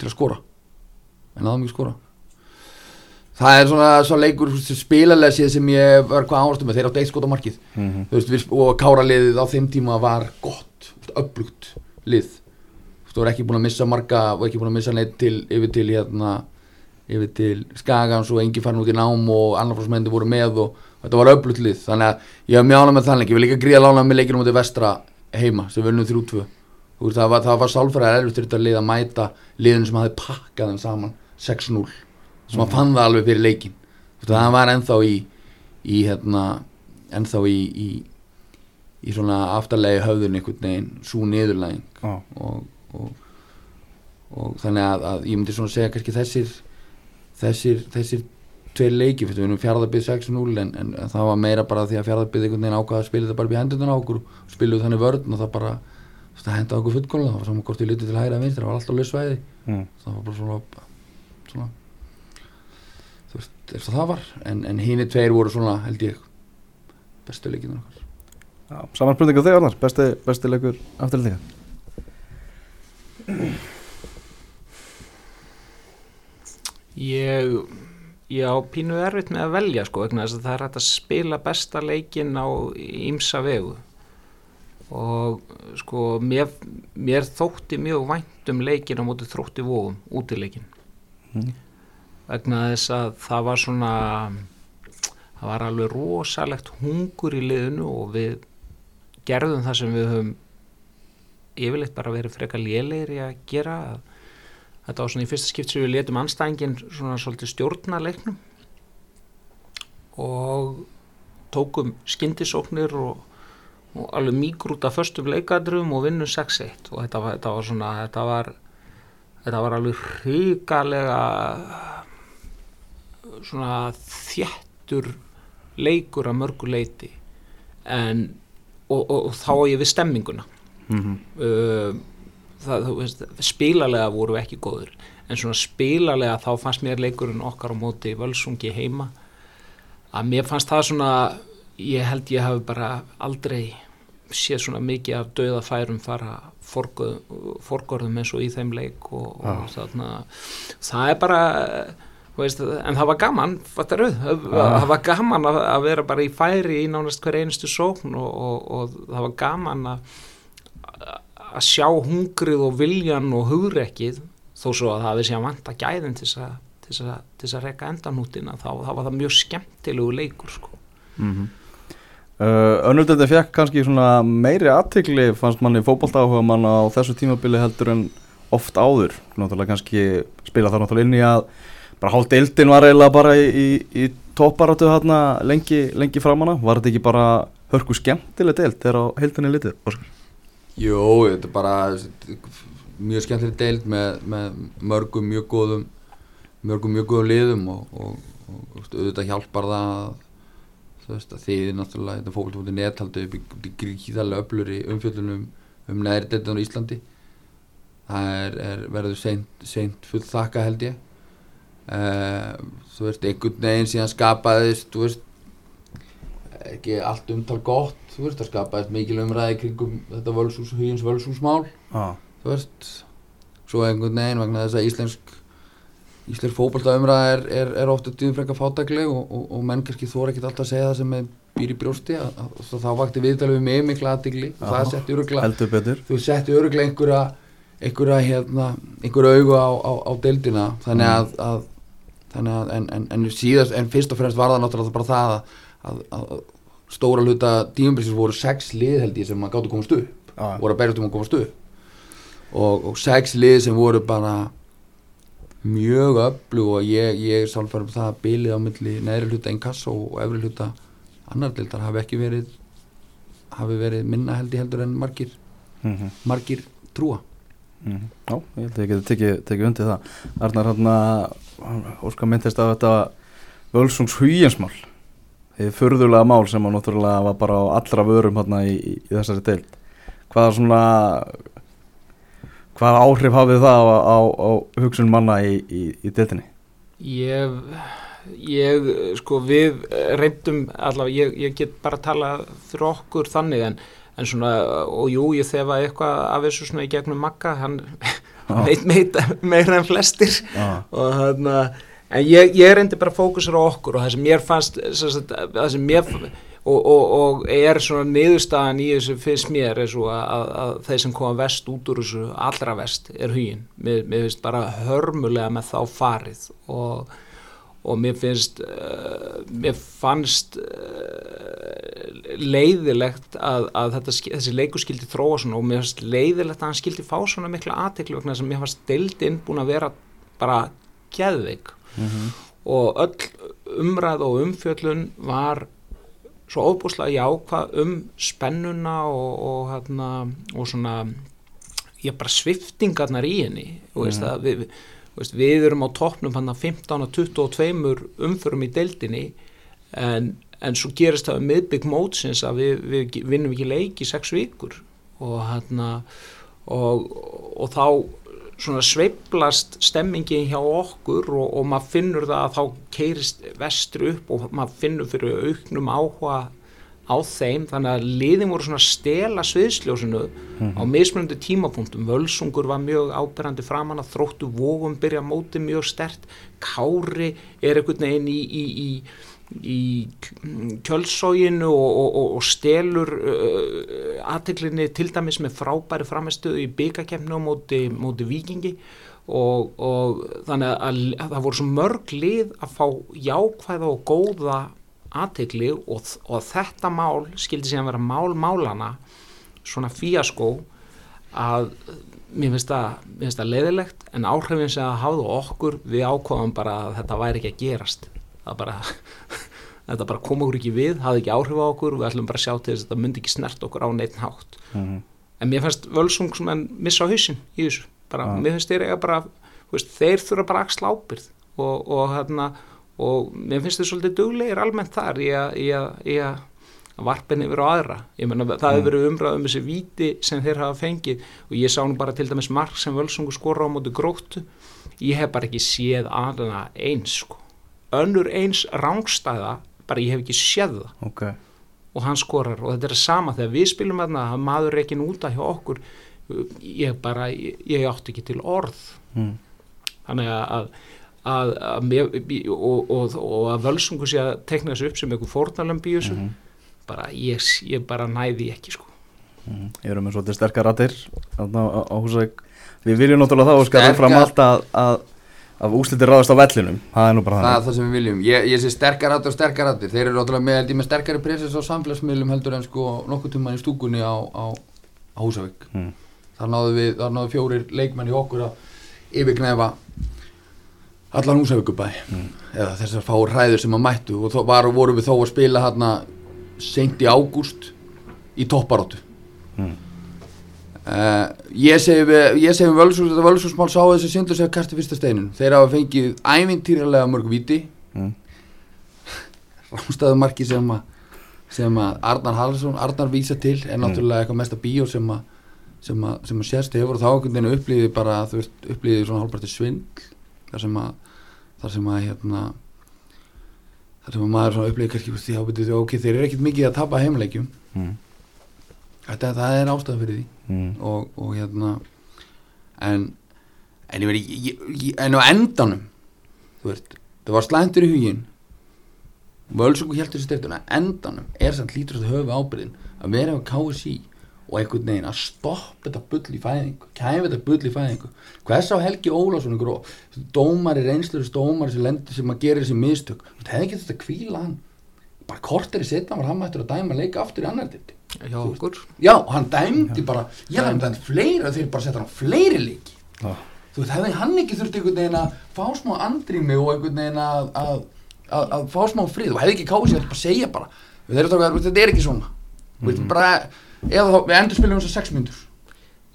til að skora. En aðum ekki skora. Það er svona svo leikur spilalega séð sem ég var hvað áherslu með. Þeir áttu eitt skot á markið. Mm Þú veist, og káraliðið á þeim tíma var gott, upplugt lið. Þú voru ekki búin að missa marga og ekki búin að missa neitt til, yfir til hérna, yfir til Skagans og engi farin út í nám og annarflóksmenni voru með og þetta var upplugt lið. Þannig að ég hef mjög ánað með þannig ég vil líka gríða lána með leikinu mútið vestra heima sem við unnum 3-2 Þú veist, það var, var sálfræðar erfitt fyrir þetta lið að mæta liðinu sem hafði pakkað þeim saman 6-0 sem að fann það alveg fyrir leikin það var ennþá í, í hérna, ennþá í, í, í svona aftarlegi höfðun einhvern veginn svo niðurlæging. Já. og, og, og þannig að, að ég myndi svona segja kannski þessir þessir, þessir tveir leiki fyrir við erum fjárðarbið 6-0 en, en, það var meira bara því að fjárðarbið einhvern veginn ákvaða að spila þetta bara upp í hendurna á okkur og spiluðu þannig vörn og það bara það henda okkur fullkóla, það var saman hvort við litið til hægra að vinstri, það var alltaf laus svæði. Mm. það var bara svona, svona þú veist, og það var en, en hini tveir voru svona, held ég bestu leikinu okkar. Já, saman spurningu þig Arnar, besti, besti leikur afturlíka Ég, ég á pínu erfitt með að velja sko vegna þess að það er hægt að spila besta leikin á ímsa vegu og sko mér, mér þótti mjög vænt um leikin á móti þrótti vóum, útileikin Mm. vegna þess að það var svona það var alveg rosalegt hungur í liðinu og við gerðum það sem við höfum yfirleitt bara verið frekar lélegir í að gera að þetta var svona í fyrsta skipt sem við letum anstæðingin svona svolítið stjórna leiknum og tókum skyndisóknir og, og alveg mýgrút af föstum leikadrum og vinnum 6-1 og þetta var, þetta var svona þetta var, þetta var alveg hrigalega svona þjættur leikur að mörgu leiti en og, og, og þá á ég við stemminguna. Mm uh, það, veist, spilalega voru ekki góður en svona spilalega þá fannst mér leikurinn okkar á móti völsungi heima. Að mér fannst það svona ég held ég hafi bara aldrei séð svona mikið af dauða færum fara forgörðum eins og í þeim leik og, og þarna. Það er bara veist, en það var gaman fattaru, það var gaman að, að vera bara í færi í nánast hver einustu sókn og, og, og það var gaman að að sjá hungrið og viljan og hugrekkið þó svo að það við séum vant að gæðin til þess að, að, rekka endanútina þá, þá var það mjög skemmtilegu leikur sko. -hmm. uh, Önnuldeldi fekk kannski meiri aðtikli fannst manni fótboltáhuga mann á þessu tímabili heldur en oft áður náttúrulega kannski spila þar náttúrulega inn í að bara hálf deildin var eiginlega bara í, í, í topparáttu lengi, lengi framanna var þetta ekki bara hörku skemmtileg deild þegar á heildinni litið Óskar? Jó, þetta er bara mjög skemmtileg deild með, með mörgum mjög góðum mörgum mjög góðum liðum og, og, og, og auðvitað hjálpar það þú veist að þið náttúrulega þetta fólkvöldi nethaldi upp í, upp í gríðarlega öfluri umfjöldunum um neðri deildin á Íslandi. Það er, er verður seint, seint full þakka held ég. Uh, þú veist einhvern veginn síðan skapaðist þú veist ekki allt umtal gott þú veist, það skapaðist mikil umræði kringum þetta völsús, hugins völsúsmál Ah. þú veist svo einhvern veginn vegna þess að íslensk Íslensk fókbalta umræða er, er, er ofta tíðum frekar fátækleg og, og, og menn kannski þóra ekki alltaf að segja það sem er býr í brjósti. Að, að, að það vakti viðtalið við mig mikla aðtigli og það setti betur. þú setti öruglega einhverja einhverja hérna, einhverja augu á, á, á deildina. Þannig að, að þannig að en, en, en síðast, en fyrst og fremst var það náttúrulega bara það að, að, að stóra hluta tíumbilsins voru sex lið held ég sem að gáttu komast upp Já. voru að berjast um að komast upp og, og sex lið sem voru bara mjög öflug og ég, ég er sálfærum það að bilið á milli neðri hluta inkasso og efri hluta annar deildar hafi ekki verið hafi verið minna held ég heldur en margir mm -hmm. margir trúa Mhm. Já, ég held að ég geti tekið, tekið undir það Arnar hann að Óskar myndist að þetta Völsungs huginsmál Þið furðulega mál sem að náttúrulega var bara á allra vörum hann í, í, í þessari deild. Hvaða svona Hvaða áhrif hafið það á, á, á hugsun manna í, í, í deildinni? Ég, ég, sko, við reyndum allavega, ég, ég get bara að tala fyrir okkur þannig en, en svona, og jú, ég þefa eitthvað af þessu svona í gegnum makka, hann veit meira en flestir. Já, og hann en ég, ég reyndi bara að fókusera á okkur og það sem mér fannst sem sagt, sem mér og, og, og er svona niðurstaðan í þessu fyrst mér er svo að, að, að þeir sem koma vest út úr þessu allra vest er hugin mér, mér finnst bara hörmulega með þá farið og, og mér finnst uh, mér fannst uh, leiðilegt að, að þetta, þessi leikur skildi þróa svona og mér finnst leiðilegt að hann skildi fá svona mikla aðtekli vegna að mér fannst deildin búin að vera bara geðveik og öll umræð og umfjöllun var svo óbúslega jákvað um spennuna og, og, hérna, og svona ég bara sviftingarnar í henni. Og veist að við, veist, við erum á toppnum hann að 15 og 22 umförum í deildinni en, en svo gerist það um miðbygg mótsins að við, við vinnum ekki leik í sex vikur. Og hérna og, og þá svona sveiflast stemmingin hjá okkur og, og maður finnur það að þá keirist vestur upp og maður finnur fyrir auknum áhuga á þeim. Þannig að liðin voru svona stela sviðsljósinu á mismunandi tímapunktum. Völsungur var mjög áberandi framan að þróttu vógum byrja móti mjög stert Kári er einhvern veginn í, í, í í kjölsóginu og, og, og, stelur uh, aðteklinni til dæmis með frábæri framistöðu í byggakefni og móti, móti vikingi og, og þannig að, að það voru svo mörg lið að fá jákvæða og góða aðtekli og, þetta mál skildi síðan vera mál málana svona fíaskó að mér finnst það, mér finnst það leiðilegt en áhrifin sem það hafði á okkur við ákváðum bara að þetta væri ekki að gerast það bara þetta bara kom okkur ekki við, hafði ekki áhrif á okkur og við ætlum bara að sjá til þess að þetta myndi ekki snert okkur á neitt hátt. Mhm. en mér finnst völsungsmenn missa hausinn í þessu, bara, Já. mér finnst þeir eiga bara, veist, þeir þurfa bara að axla ábyrð og, og hérna og mér finnst þeir svolítið duglegir almennt þar í að, í að, í að varpin yfir á aðra. Ég menna það hefur verið umræð um þessi víti sem þeir hafa fengið. Og ég sá nú bara til dæmis mark sem völsungu skora á móti gróttu. Ég hef bara ekki séð aðna eins sko. Önnur eins rángstæða bara ég hef ekki séð það. Ok. Og hann skorar og þetta er sama þegar við spilum þarna að maður er ekki núta hjá okkur. Ég bara, ég, ég átti ekki til orð. Mm. þannig að, að, að, að mér, og, og, og að völsungu sé að tekna þessu upp sem einhver fórnalömb í þessu bara ég, ég bara næði ekki sko. Mm. Ég erum með svolítið sterkar rættir á, á, á Húsavík. Við viljum náttúrulega það Óskar Sterkar- fram allt að, að, að úslitir ráðast á vellinum. Það er nú bara það er þannig. það sem við viljum. Ég, ég sé sterkar rættir og sterkar rættir þeir eru náttúrulega með, held ég, með sterkari presens á samfélagsmiðlum heldur en sko nokkuð tíma í stúkunni á, á, á Húsavík. Mm. þar náðu við, þar náðu fjórir leikmenn í okkur að yfirgnæfa allan Húsavíkubæ eða þessar fá hræður sem að mættu. Og þó, var, voru við þó að spila hérna seint í ágúst í topparóttu Mm. Uh, ég segi við Völsús, þetta Völsúsmál sá þessi syndur sér kasti fyrsta steinin þeir hafa fengið ævintýralega mörg viti Mm. rámstæðu marki sem að sem að Arnar Hallsson, Arnar vísa til er náttúrulega eitthvað mesta bíó sem að sem að, sem að sérst hefur og þá einhvern veginn upplýði bara, þú veist, upplýði svona hálfparti svindl þar sem að þar sem að hérna þar sem að maður svona upplýði kannski því byrjuði ok, þeir eru ekkert mikið að tapa heimleikjum. Mm. Þetta, það er ástæðan fyrir því. Mm. og, og hérna en en veit, ég, ég, en á endanum þú veist, það var slæntur í hugin Völsungu heldur þessi styrtuna endanum er samt lítur þetta höfu ábyrðin að vera á KSI og einhvern veginn að stoppa þetta bull í fæðingu kæfa þetta bull í fæðingu. Hvers á Helgi Ólásson dómari, reynslurist dómari sem lendur sem að gera þessi mistök? Þú hefði ekki þetta kvíla hann? Bara kortir í setna var hann mættur að dæma leika aftur í annar dildi hjá okkur. Já, hann dæmdi bara ég hef dæmt fleira þeir bara setja hann fleiri leiki. Já. þú veist, hefði hann ekki þurft einhvern veginn að fá smá andrými og einhvern veginn að, að, að, að fá smá frið og hefði ekki kási að bara segja bara við þetta er ekki svona. Mm -hmm. bara, eða þá, við endur spilum þess að sex myndur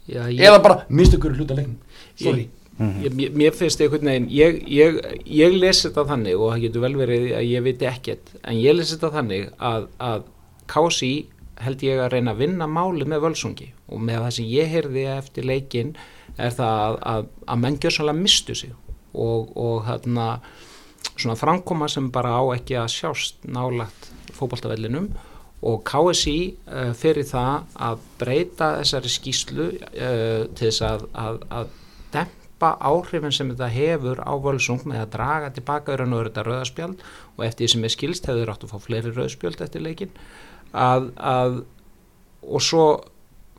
Já, ég, eða bara mistu ykkur hluta leiknum. Sorry. Ég, mér, mér finnst einhvern veginn ég, ég, ég lesi þetta þannig og það getur vel verið að ég viti ekkert en ég lesi þetta þannig að, að KSI held ég að reyna að vinna máli með völsungi. Og með það sem ég heyrði eftir leikin er það að, að, að menn gjör sannlega mistu sig. Og, og þarna svona framkoma sem bara á ekki að sjást nálagt fótballtafellinum og KSI uh, fyrir það að breyta þessari skýslu uh, til þess að, að, að dempa áhrifin sem þetta hefur á völsung með að draga tilbaka í raun og veru þetta rauðaspjald og eftir því sem er skilst hefur áttu að fá fleiri rauðspjald eftir leikin að, að og svo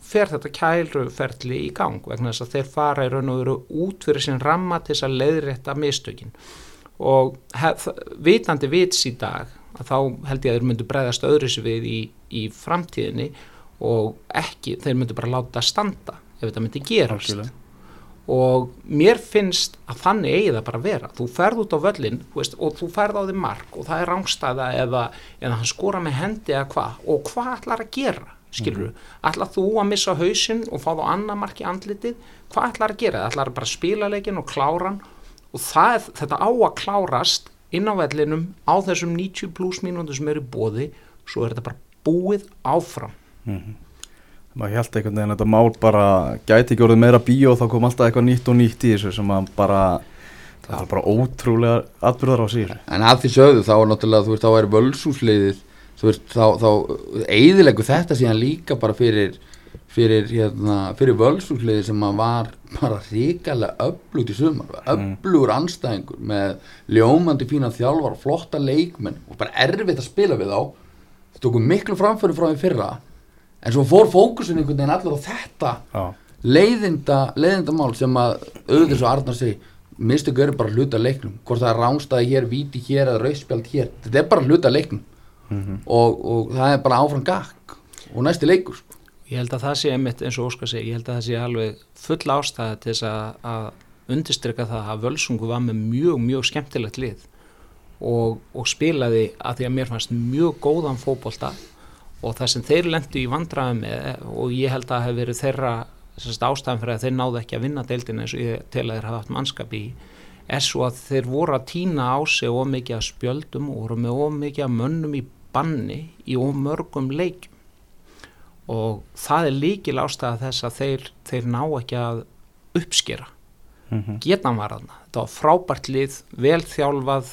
fer þetta kæluferli í gang vegna þess að þeir fara í raun og veru út fyrir sin ramma til þess að leiðrétta mistökin og hef, vitandi vits í dag að þá held ég að þeir myndu bregðast öðru sér við í, í framtíðinni og ekki, þeir myndu bara láta standa ef þetta myndi gerast Algjörlega. Og mér finnst að þannig eigi það bara að vera. Þú ferð út á völlin veist, og þú ferð á því mark og það er rángstæða eða, eða hann skora með hendi eða hvað. Og hvað ætlar að gera skilur þú, ætlar þú að missa hausinn og fá þá annað mark í andlitið? Hvað ætlar að gera, ætlar bara að spila leikin og klára hann? Og það, þetta á að klárast inn á vellinum á þessum 90 pluss mínútur sem eru bóði svo er þetta bara búið áfram maður held einhvern veginn að þetta mál bara gæti ekki orðið meira bíó þá kom alltaf eitthvað nýtt og nýtt í þessu sem að bara það var bara ótrúlega atbyrðar á síður en að því sögðu þá er náttúrulega þú veist þá er völsúsleiðið þú veist þá, þá eigðilegu þetta síðan líka bara fyrir fyrir, hérna, fyrir völsúsleiðið sem að var bara ríkalega öflugt í sumar öflugur anstæðingur með ljómandi fína þjálfar flotta leikmenn og bara erfitt að spila við þá. Það tókum miklu framföru frá því fyrra en svo fór fókusin einhvern veginn allir á þetta Já, leiðinda, leiðinda mál sem að auðvitað svo Arnar segi mistu göru bara hluta leiknum. Hvort það er ránstæði hér, víti hér eða rauðspjald hér. Þetta er bara hluta leiknum. Og, og það er bara áfram gakk og næsti leikur sko. Ég held að það sé einmitt eins og Óskar segi, ég held að það sé alveg full ástæða til þess að, að undirstryka það að Völsungu var með mjög, mjög skemmtilegt lið. Og, og spilaði að því að mér fannst mjög góðan fótbolta og það sem þeir lendu í vandræðum með og ég held að það hef verið þeirra ástæðan fyrir að þeir náðu ekki að vinna deildin eins og ég tel að þeir hafa haft mannskap í er svo að þeir voru að týna á sig of mikið að spjöldum og voru með of mikið að mönnum í banni í of mörgum leikjum. Og það er líkil ástæða þess að þeir, þeir ná ekki að uppskera. Getan var þarna, þetta var frábært lið vel þjálfað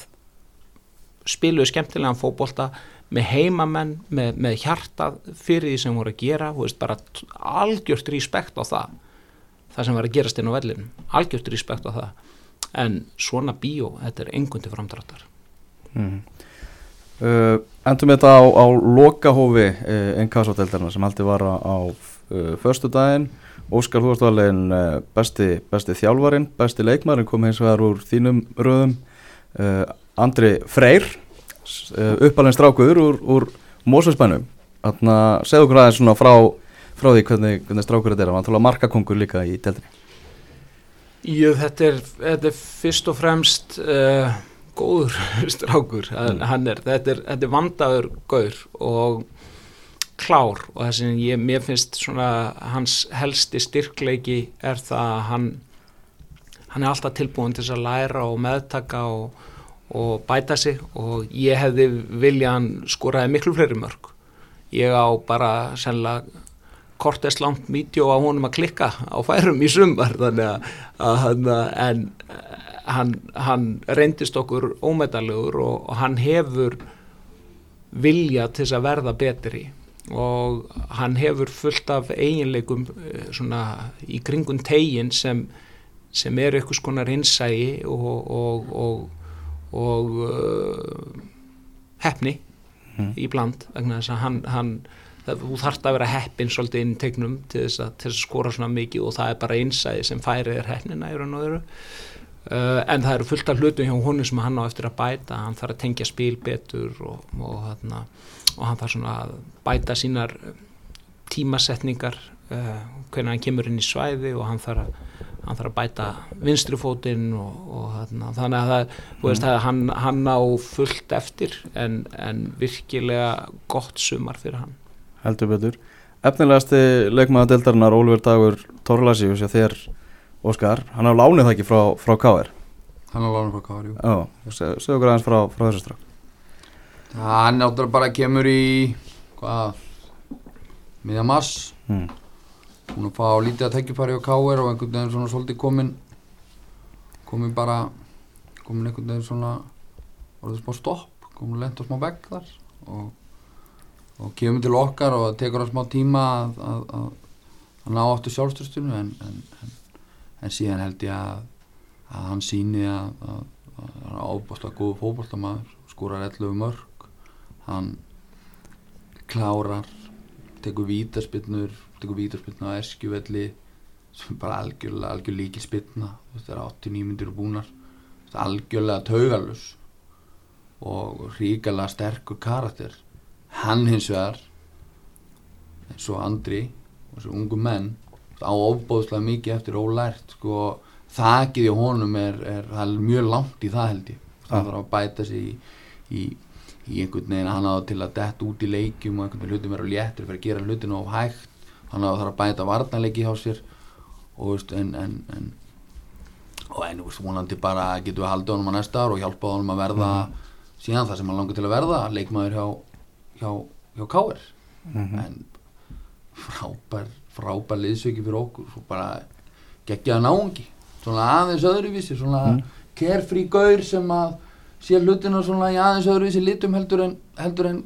spiluðu skemmtilegan fótbolta með heimamenn, með, með hjartað fyrir því sem voru að gera veist, bara algjört respekt á það það sem var að gerast inn á vellinu algjört respekt á það. En svona bíó, þetta er engundi framdráttar. Uh, endum þetta á, á lokahófi uh, NKS-deldarna sem haldið var á, uh, förstu daginn Óskar þú varst alveg besti, besti þjálfarin, besti leikmarin kom hins vegar úr þínum röðum. Andri Freyr uppalinn strákuður úr, úr Mósveitsbænum þannig að segðu okkur aðeins svona frá, frá því hvernig, hvernig strákur þetta er. Hann að markakongur líka í deldinni Jú, þetta er, þetta er fyrst og fremst uh, góður strákur. Mm. hann er, þetta er, þetta er vandaður gaur og klár. Og það sem ég, mér finnst svona hans helsti styrkleiki er það að hann hann er alltaf tilbúin til að læra og meðtaka og, og bæta sig og ég hefði vilja hann skoraði miklu fleiri mörg ég á bara sennilega kortest langt vídeo á honum að klikka á færum í sumar þannig að, að hann, en hann, reyndist okkur ómetallegur og, og hann hefur vilja til þess að verða betri. Og hann hefur fullt af eiginleikum eh, svona í kringun tegin sem, sem er eitthvað skonar innsægi og, og, og, og uh, hefni Mhm. í bland vegna þess að hann, hann það, þú þarft að vera heppin svolítið inn í tegnum til þess, að, til þess að skora svona mikið og það er bara einsæði sem færið er hefnina í raun og öðru uh, en það eru fullt af hlutum hjá honum sem hann á eftir að bæta hann þarf að tengja spil betur og, og, og, og hann þarf svona að bæta sínar tímasetningar uh, hvernig hann kemur inn í svæði og hann þarf að hann þarf að bæta vinstrifótinn og, og þarna, þannig að það, þú veist, að hann, hann á fullt eftir en, en virkilega gott sumar fyrir hann. Heldur betur. Efnilegasti leikmaða deildarinnar Ólfur Dagur Torlasíus og þér Óskar, hann har lánið það ekki frá, frá KR hann er lánum frá Kári Já, seg- segðu okkur aðeins frá, frá þessu strák hann náttúrulega bara kemur í hvað miðja mars hmm. búin að fá lítið að tekjufæri á Káir og einhvern veginn svona svolítið komin komin bara komin einhvern veginn svona orðið smá stopp, komin lent og smá vegg þar og, og kemur til okkar og tekur hann smá tíma að, að, að, að ná áttu sjálfstöðstunum en, en, en, en síðan held ég að, hann síni að, hann er ábúrslega góðu fótboltamaður skúrar 11 mörg hann klárar tekur vítaspinnur tekur vítaspinna á eskjuvelli sem bara algjörlega, algjör líkil spinna það er 89 myndir og búnar. Þú veist, algjörlega taugalus og ríkala sterkur karakter. Hann hins vegar eins og Andri og þessu ungu menn á ofbóðslega mikið eftir ólært sko, þakið í honum er, er, er mjög langt í það held ég. Það þarf að bæta sig í, í, í einhvern veginn hann á til að detta út í leikjum og einhvern veginn hlutum vera léttur fyrir að gera hlutinu of hægt hann á þarf að bæta varnarleiki hjá sér og veist, en, en, en og en veist, vonandi bara getum við haldið honum á næsta ár og hjálpa honum að verða síðan það sem hann langar til að verða leikmaður hjá, hjá, hjá Káir Mhm. en frábær frábær liðsöki fyrir okkur svo bara geggjaða náungi svona aðeins öðruvísi svona Mm. carefree gaur sem að sé hlutina svona í aðeins öðruvísi litum heldur en, heldur en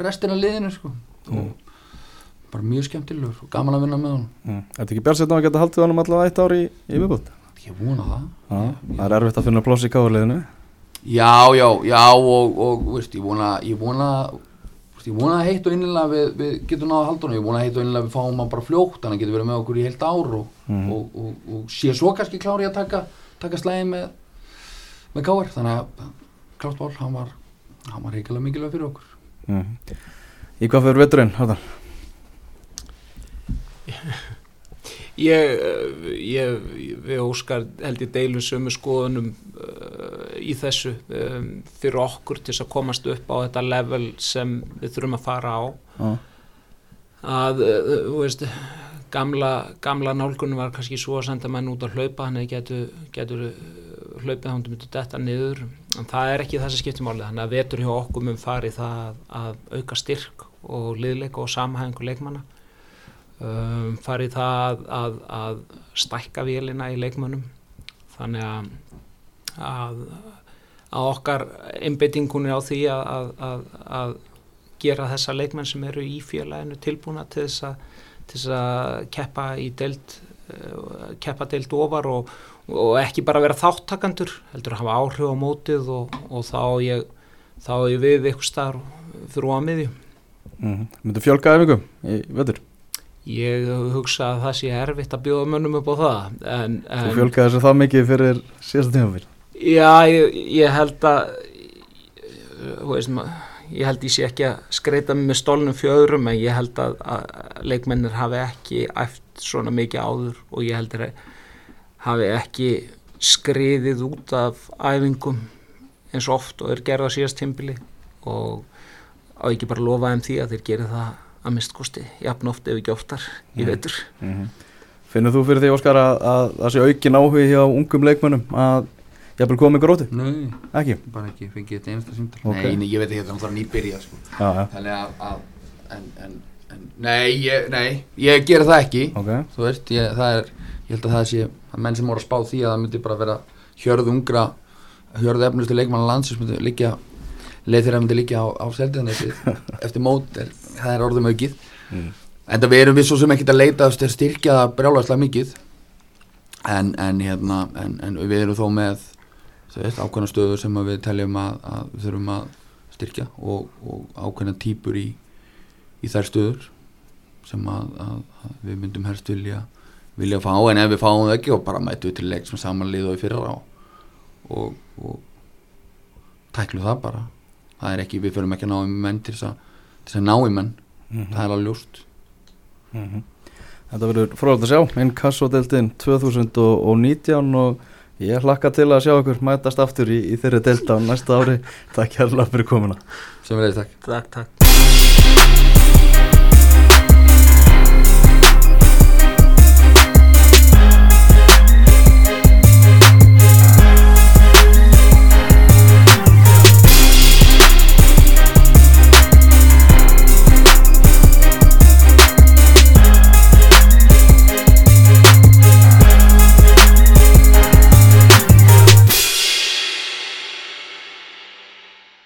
restina liðinu sko. Og bara mjög skemmtilegur og gaman að vinna með hann Mm. Er þetta ekki björnsett að geta haldið honum allavega eitt ár í, í viðbútt? ég vona það. Já, það er erfitt að finna pláss í káðurliðinu Já, já, já og, og veist, ég vona ég vona, veist, ég vona heitt og innilega við, við getum náða haldunum, ég vona heitt og innilega við fáum hann bara fljótt, þannig að getur verið með okkur í heilt ár og, og, og, og sé svo kannski klári að taka, taka slæði með með káar, þannig að klárt ból, hann var hann var reykjulega mikilvæg fyrir okkur mm. Í hvað fyrir veturinn, Harðan? Ég, ég, við Óskar held ég deilum sömu skoðunum uh, í þessu um, fyrir okkur til þess að komast upp á þetta level sem við þurfum að fara á Já, að, uh, þú veist gamla, gamla nálgunum var kannski svo að senda menn út að hlaupa hann eða getur, getur hlaupið hann myndi detta niður. En það er ekki það sem skiptir máli þannig að vetur hjá okkur mun fari það að, auka styrk og liðleika og samhæðingu leikmanna. Um, farið það að, að, stækka vélina í leikmönnum. Þannig að, að, að okkar einbeitingunni á því að, gera þessa leikmenn sem eru í félaginu tilbúna til þess að, til keppa í deild eh, keppa deild ofar og, og ekki bara vera þáttakandur heldur að hafa áhrif á mótið og, og þá ég þá ég við ykkur starf fyrir á miðju mm. Myndu fjölga æfingum í vetur? Ég hugsa að það sé erfitt að bjóða mönnum upp á það en, Þú en fjölgaði þessu það mikið fyrir síðasta tímafél já, ég, ég held að þú veist ég held ég sé ekki að skreita mig með stólnum fjöðrum en ég held að, að leikmennir hafi ekki æft svona mikið áður og ég held að hafi ekki skriðið út af æfingum eins og oft og er gerða síðast tímbili og á ekki bara lofa þeim því að þeir geri það að mist kosti, jafn oft ef ekki oftar í Mhm. vetur mm Finnur þú fyrir því, Óskar, að, að það sé aukin áhugi hjá ungum leikmönnum að jafnvel komið gróti? Nei, Ekki? bara ekki, fengið þetta einasta símtal Ok. Nei, ég veit ekki þetta, hann þarf nýbyrja sko. Já, já, Þannig að, að en, en, en, nei, ég, nei, ég gera það ekki ok þú veist, ég, það er ég held að það sé, að menn sem voru að spá því að það myndi bara vera hjörð ungra hjörð efnustu leikmanna landsins myndi liggja, leið þeirra myndi liggja á, á seldiðan eftir mót er, það er orðum aukið mm. en það við erum við svo sem ekkert að leita að styrkja það brjálæslega mikið en, en hérna en, en við erum þó með ákveðna stöður sem við teljum að, að við þurfum að styrkja og, og ákveðna típur í, í þær stöður sem að, að, að við myndum helst vilja vilja fá, en ef við fáum það ekki og bara mætu við til leik sem samanlið og í fyrra og, og, og tæklu það bara. Það er ekki, við förum ekki að ná í menn til þess að, til þess að ná í menn. Það er alveg ljóst. Þetta verður frólægt að sjá, inn kassodeltin 2019 og ég hlakka til að sjá okkur mætast aftur í, í þeirri delta á næsta ári. Takk hérlega fyrir komuna. sem leiðist takk. Takk, takk